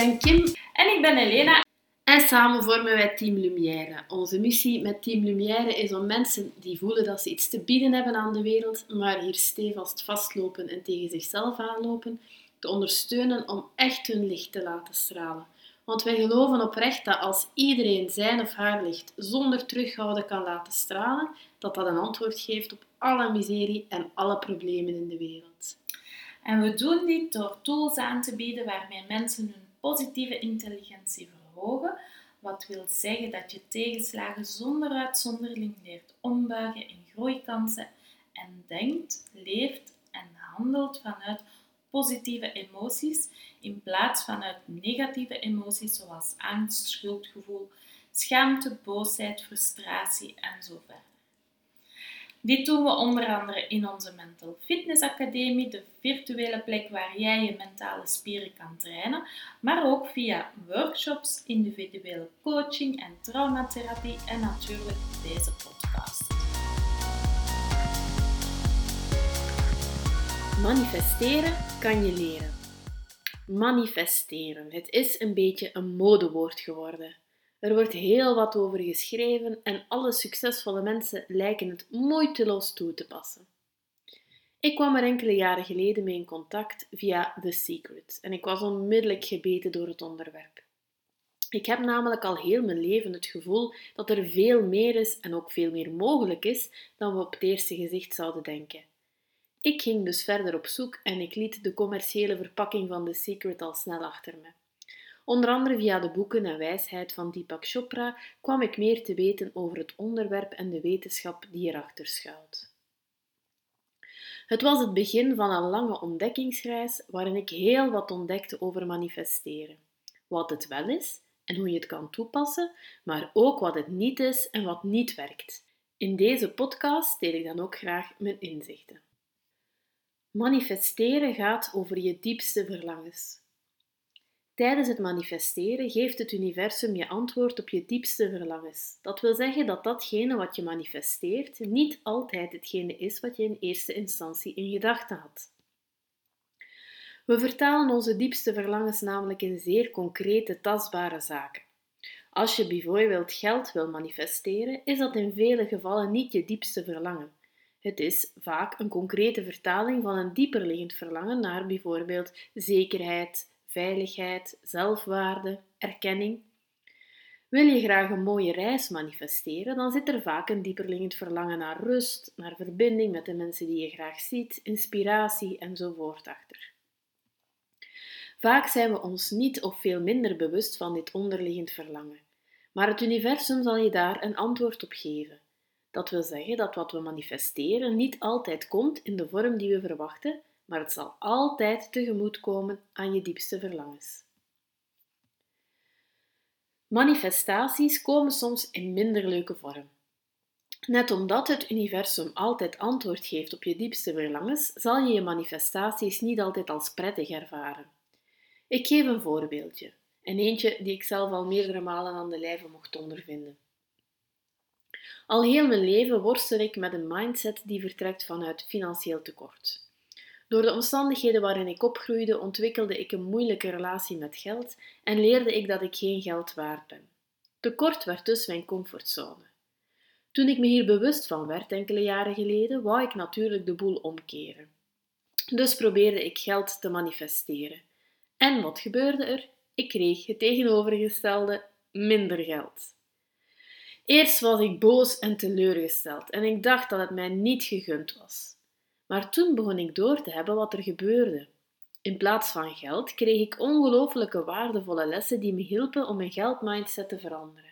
Ben Kim En ik ben Elena. en samen vormen wij Team Lumière. Onze missie met Team Lumière is om mensen die voelen dat ze iets te bieden hebben aan de wereld, maar hier stevast vastlopen en tegen zichzelf aanlopen, te ondersteunen om echt hun licht te laten stralen. Want wij geloven oprecht dat als iedereen zijn of haar licht zonder terughouden kan laten stralen, dat dat een antwoord geeft op alle miserie en alle problemen in de wereld. En we doen dit door tools aan te bieden waarmee mensen hun positieve intelligentie verhogen. Wat wil zeggen dat je tegenslagen zonder uitzondering leert ombuigen in groeikansen en denkt, leeft en handelt vanuit positieve emoties in plaats van uit negatieve emoties zoals angst, schuldgevoel, schaamte, boosheid, frustratie en zo. Dit doen we onder andere in onze Mental Fitness Academie, de virtuele plek waar jij je mentale spieren kan trainen, maar ook via workshops, individuele coaching en traumatherapie en natuurlijk deze podcast. Manifesteren kan je leren. Manifesteren. Het is een beetje een modewoord geworden. Er wordt heel wat over geschreven en alle succesvolle mensen lijken het moeiteloos toe te passen. Ik kwam er enkele jaren geleden mee in contact via The Secret en ik was onmiddellijk gebeten door het onderwerp. Ik heb namelijk al heel mijn leven het gevoel dat er veel meer is en ook veel meer mogelijk is dan we op het eerste gezicht zouden denken. Ik ging dus verder op zoek en ik liet de commerciële verpakking van The Secret al snel achter me. Onder andere via de boeken en wijsheid van Deepak Chopra kwam ik meer te weten over het onderwerp en de wetenschap die erachter schuilt. Het was het begin van een lange ontdekkingsreis waarin ik heel wat ontdekte over manifesteren. Wat het wel is en hoe je het kan toepassen, maar ook wat het niet is en wat niet werkt. In deze podcast deel ik dan ook graag mijn inzichten. Manifesteren gaat over je diepste verlangens. Tijdens het manifesteren geeft het universum je antwoord op je diepste verlangens. Dat wil zeggen dat datgene wat je manifesteert niet altijd hetgene is wat je in eerste instantie in gedachten had. We vertalen onze diepste verlangens namelijk in zeer concrete, tastbare zaken. Als je bijvoorbeeld geld wil manifesteren, is dat in vele gevallen niet je diepste verlangen. Het is vaak een concrete vertaling van een dieperliggend verlangen naar bijvoorbeeld zekerheid, veiligheid, zelfwaarde, erkenning. Wil je graag een mooie reis manifesteren, dan zit er vaak een dieperliggend verlangen naar rust, naar verbinding met de mensen die je graag ziet, inspiratie enzovoort achter. Vaak zijn we ons niet of veel minder bewust van dit onderliggend verlangen, maar het universum zal je daar een antwoord op geven. Dat wil zeggen dat wat we manifesteren niet altijd komt in de vorm die we verwachten, maar het zal altijd tegemoetkomen aan je diepste verlangens. Manifestaties komen soms in minder leuke vorm. Net omdat het universum altijd antwoord geeft op je diepste verlangens, zal je je manifestaties niet altijd als prettig ervaren. Ik geef een voorbeeldje, en eentje die ik zelf al meerdere malen aan de lijve mocht ondervinden. Al heel mijn leven worstel ik met een mindset die vertrekt vanuit financieel tekort. Door de omstandigheden waarin ik opgroeide, ontwikkelde ik een moeilijke relatie met geld en leerde ik dat ik geen geld waard ben. Tekort werd dus mijn comfortzone. Toen ik me hier bewust van werd enkele jaren geleden, wou ik natuurlijk de boel omkeren. Dus probeerde ik geld te manifesteren. En wat gebeurde er? Ik kreeg het tegenovergestelde minder geld. Eerst was ik boos en teleurgesteld en ik dacht dat het mij niet gegund was. Maar toen begon ik door te hebben wat er gebeurde. In plaats van geld kreeg ik ongelooflijke waardevolle lessen die me hielpen om mijn geldmindset te veranderen.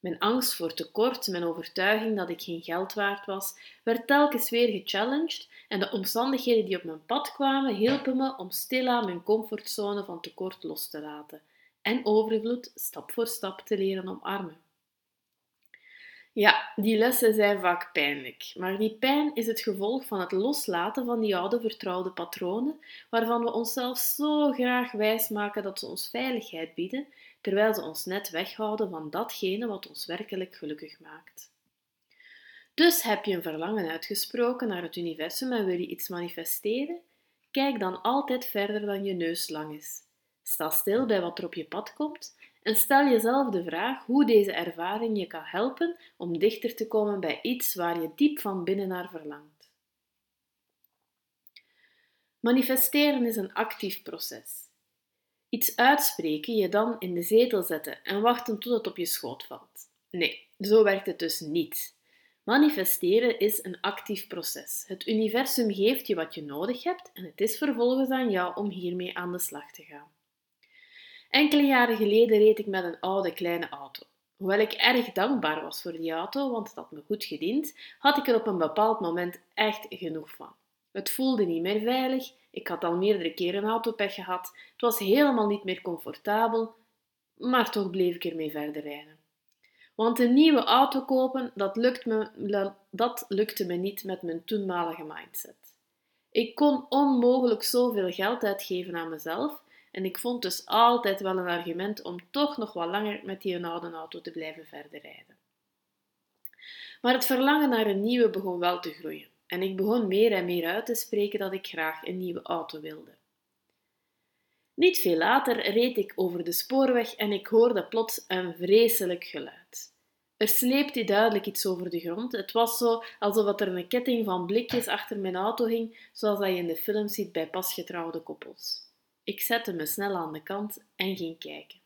Mijn angst voor tekort, mijn overtuiging dat ik geen geld waard was, werd telkens weer gechallenged en de omstandigheden die op mijn pad kwamen hielpen me om stilaan mijn comfortzone van tekort los te laten en overvloed stap voor stap te leren omarmen. Ja, die lessen zijn vaak pijnlijk, maar die pijn is het gevolg van het loslaten van die oude vertrouwde patronen, waarvan we onszelf zo graag wijsmaken dat ze ons veiligheid bieden, terwijl ze ons net weghouden van datgene wat ons werkelijk gelukkig maakt. Dus heb je een verlangen uitgesproken naar het universum en wil je iets manifesteren? Kijk dan altijd verder dan je neus lang is. Sta stil bij wat er op je pad komt en stel jezelf de vraag hoe deze ervaring je kan helpen om dichter te komen bij iets waar je diep van binnen naar verlangt. Manifesteren is een actief proces. Iets uitspreken, je dan in de zetel zetten en wachten tot het op je schoot valt. Nee, zo werkt het dus niet. Manifesteren is een actief proces. Het universum geeft je wat je nodig hebt en het is vervolgens aan jou om hiermee aan de slag te gaan. Enkele jaren geleden reed ik met een oude kleine auto. Hoewel ik erg dankbaar was voor die auto, want het had me goed gediend, had ik er op een bepaald moment echt genoeg van. Het voelde niet meer veilig, ik had al meerdere keren een autopech gehad, het was helemaal niet meer comfortabel, maar toch bleef ik ermee verder rijden. Want een nieuwe auto kopen, dat, lukt me, dat lukte me niet met mijn toenmalige mindset. Ik kon onmogelijk zoveel geld uitgeven aan mezelf en ik vond dus altijd wel een argument om toch nog wat langer met die oude auto te blijven verder rijden. Maar het verlangen naar een nieuwe begon wel te groeien en ik begon meer en meer uit te spreken dat ik graag een nieuwe auto wilde. Niet veel later reed ik over de spoorweg en ik hoorde plots een vreselijk geluid. Er sleepte duidelijk iets over de grond. Het was zo alsof er een ketting van blikjes achter mijn auto hing, zoals dat je in de films ziet bij pasgetrouwde koppels. Ik zette me snel aan de kant en ging kijken.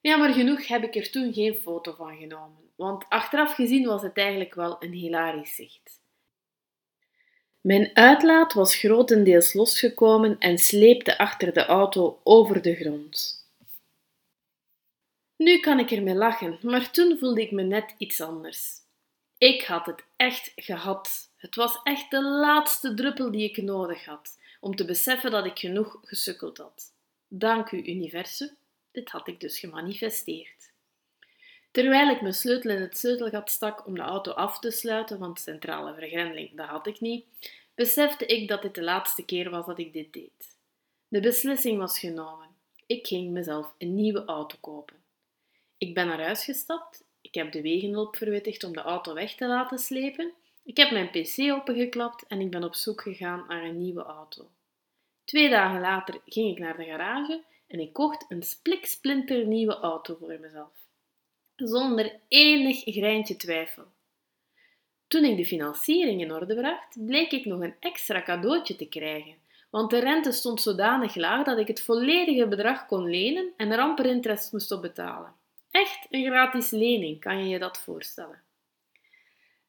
Jammer genoeg heb ik er toen geen foto van genomen, want achteraf gezien was het eigenlijk wel een hilarisch zicht. Mijn uitlaat was grotendeels losgekomen en sleepte achter de auto over de grond. Nu kan ik ermee lachen, maar toen voelde ik me net iets anders. Ik had het echt gehad. Het was echt de laatste druppel die ik nodig had om te beseffen dat ik genoeg gesukkeld had. Dank u, universum. Dit had ik dus gemanifesteerd. Terwijl ik mijn sleutel in het sleutelgat stak om de auto af te sluiten, want centrale vergrendeling, dat had ik niet, besefte ik dat dit de laatste keer was dat ik dit deed. De beslissing was genomen. Ik ging mezelf een nieuwe auto kopen. Ik ben naar huis gestapt, ik heb de wegenhulp verwittigd om de auto weg te laten slepen ik heb mijn pc opengeklapt en ik ben op zoek gegaan naar een nieuwe auto. Twee dagen later ging ik naar de garage en ik kocht een spliksplinter nieuwe auto voor mezelf. Zonder enig greintje twijfel. Toen ik de financiering in orde bracht, bleek ik nog een extra cadeautje te krijgen, want de rente stond zodanig laag dat ik het volledige bedrag kon lenen en er amper interest moest op betalen. Echt een gratis lening, kan je je dat voorstellen?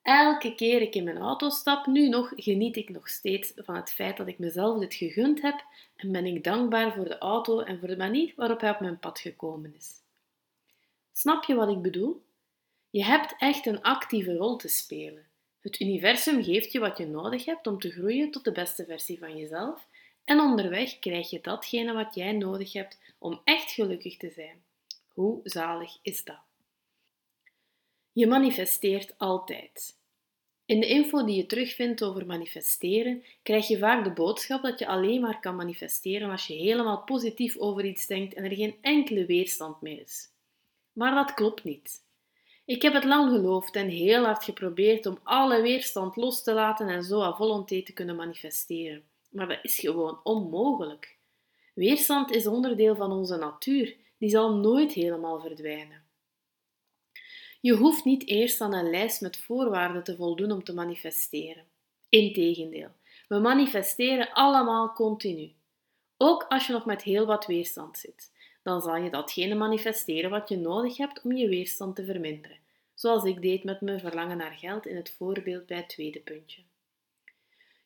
Elke keer ik in mijn auto stap, nu nog, geniet ik nog steeds van het feit dat ik mezelf dit gegund heb en ben ik dankbaar voor de auto en voor de manier waarop hij op mijn pad gekomen is. Snap je wat ik bedoel? Je hebt echt een actieve rol te spelen. Het universum geeft je wat je nodig hebt om te groeien tot de beste versie van jezelf en onderweg krijg je datgene wat jij nodig hebt om echt gelukkig te zijn. Hoe zalig is dat? Je manifesteert altijd. In de info die je terugvindt over manifesteren, krijg je vaak de boodschap dat je alleen maar kan manifesteren als je helemaal positief over iets denkt en er geen enkele weerstand meer is. Maar dat klopt niet. Ik heb het lang geloofd en heel hard geprobeerd om alle weerstand los te laten en zo à volonté te kunnen manifesteren. Maar dat is gewoon onmogelijk. Weerstand is onderdeel van onze natuur, die zal nooit helemaal verdwijnen. Je hoeft niet eerst aan een lijst met voorwaarden te voldoen om te manifesteren. Integendeel, we manifesteren allemaal continu. Ook als je nog met heel wat weerstand zit, dan zal je datgene manifesteren wat je nodig hebt om je weerstand te verminderen, zoals ik deed met mijn verlangen naar geld in het voorbeeld bij het tweede puntje.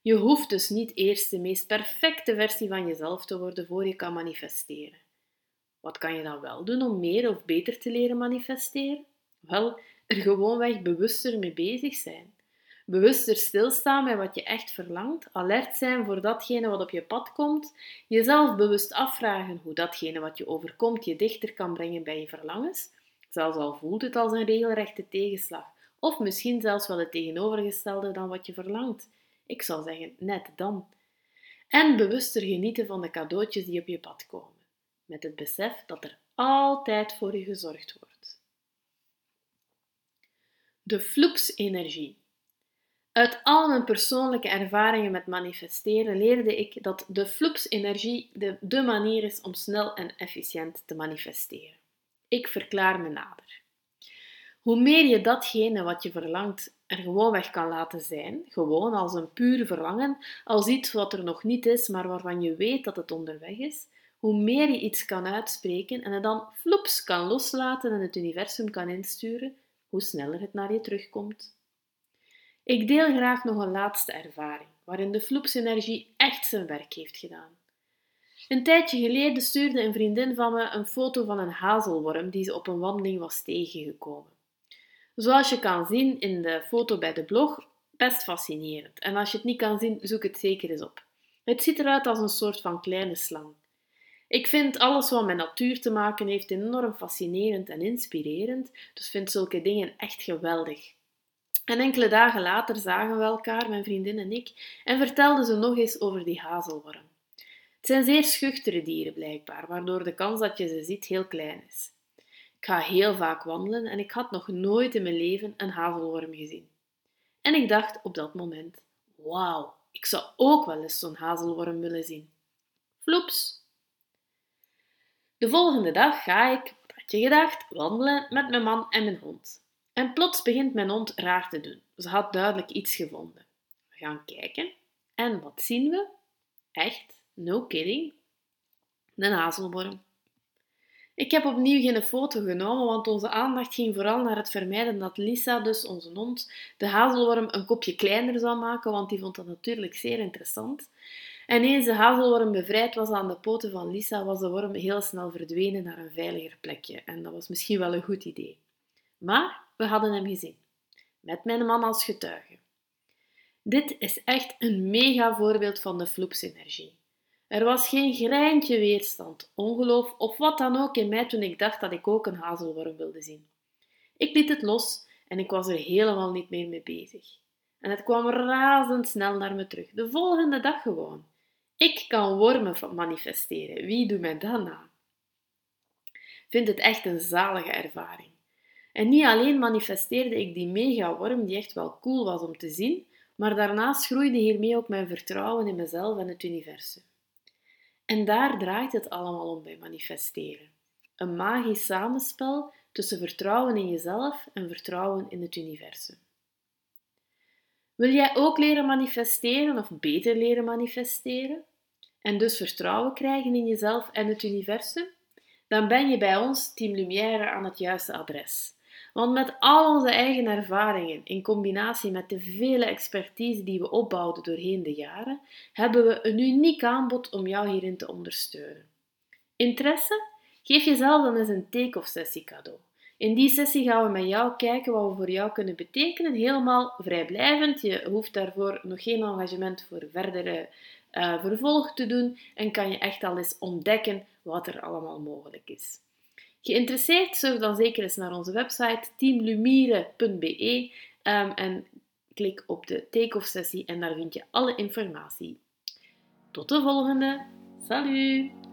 Je hoeft dus niet eerst de meest perfecte versie van jezelf te worden voor je kan manifesteren. Wat kan je dan wel doen om meer of beter te leren manifesteren? Wel, er gewoonweg bewuster mee bezig zijn. Bewuster stilstaan bij wat je echt verlangt, alert zijn voor datgene wat op je pad komt, jezelf bewust afvragen hoe datgene wat je overkomt je dichter kan brengen bij je verlangens, zelfs al voelt het als een regelrechte tegenslag, of misschien zelfs wel het tegenovergestelde dan wat je verlangt. Ik zou zeggen, net dan. En bewuster genieten van de cadeautjes die op je pad komen, met het besef dat er altijd voor je gezorgd wordt. De flux-energie. Uit al mijn persoonlijke ervaringen met manifesteren leerde ik dat de floeps-energie de, de manier is om snel en efficiënt te manifesteren. Ik verklaar me nader. Hoe meer je datgene wat je verlangt er gewoonweg kan laten zijn, gewoon als een puur verlangen, als iets wat er nog niet is, maar waarvan je weet dat het onderweg is, hoe meer je iets kan uitspreken en het dan floeps kan loslaten en het universum kan insturen, hoe sneller het naar je terugkomt. Ik deel graag nog een laatste ervaring, waarin de floepsenergie echt zijn werk heeft gedaan. Een tijdje geleden stuurde een vriendin van me een foto van een hazelworm die ze op een wandeling was tegengekomen. Zoals je kan zien in de foto bij de blog, best fascinerend. En als je het niet kan zien, zoek het zeker eens op. Het ziet eruit als een soort van kleine slang. Ik vind alles wat met natuur te maken heeft enorm fascinerend en inspirerend, dus vind zulke dingen echt geweldig. En enkele dagen later zagen we elkaar, mijn vriendin en ik, en vertelden ze nog eens over die hazelworm. Het zijn zeer schuchtere dieren blijkbaar, waardoor de kans dat je ze ziet heel klein is. Ik ga heel vaak wandelen en ik had nog nooit in mijn leven een hazelworm gezien. En ik dacht op dat moment: wauw, ik zou ook wel eens zo'n hazelworm willen zien. Floeps! De volgende dag ga ik, wat had je gedacht, wandelen met mijn man en mijn hond. En plots begint mijn hond raar te doen. Ze had duidelijk iets gevonden. We gaan kijken. En wat zien we? Echt, no kidding, een hazelworm. Ik heb opnieuw geen foto genomen, want onze aandacht ging vooral naar het vermijden dat Lisa, dus onze hond, de hazelworm een kopje kleiner zou maken, want die vond dat natuurlijk zeer interessant. En eens de hazelworm bevrijd was aan de poten van Lisa, was de worm heel snel verdwenen naar een veiliger plekje. En dat was misschien wel een goed idee. Maar we hadden hem gezien, met mijn man als getuige. Dit is echt een mega voorbeeld van de floepsenergie. Er was geen greintje weerstand, ongeloof of wat dan ook in mij toen ik dacht dat ik ook een hazelworm wilde zien. Ik liet het los en ik was er helemaal niet meer mee bezig. En het kwam razendsnel naar me terug, de volgende dag gewoon. Ik kan wormen manifesteren, wie doet mij dat na? Vind het echt een zalige ervaring. En niet alleen manifesteerde ik die mega worm die echt wel cool was om te zien, maar daarnaast groeide hiermee ook mijn vertrouwen in mezelf en het universum. En daar draait het allemaal om bij manifesteren. Een magisch samenspel tussen vertrouwen in jezelf en vertrouwen in het universum. Wil jij ook leren manifesteren of beter leren manifesteren? En dus vertrouwen krijgen in jezelf en het universum? Dan ben je bij ons, Team Lumière, aan het juiste adres. Want met al onze eigen ervaringen, in combinatie met de vele expertise die we opbouwden doorheen de jaren, hebben we een uniek aanbod om jou hierin te ondersteunen. Interesse? Geef jezelf dan eens een take-off sessie cadeau. In die sessie gaan we met jou kijken wat we voor jou kunnen betekenen, helemaal vrijblijvend. Je hoeft daarvoor nog geen engagement voor verdere uh, vervolg te doen en kan je echt al eens ontdekken wat er allemaal mogelijk is. Geïnteresseerd? Surf dan zeker eens naar onze website teamlumire.be um, en klik op de take-off sessie en daar vind je alle informatie. Tot de volgende. Salut!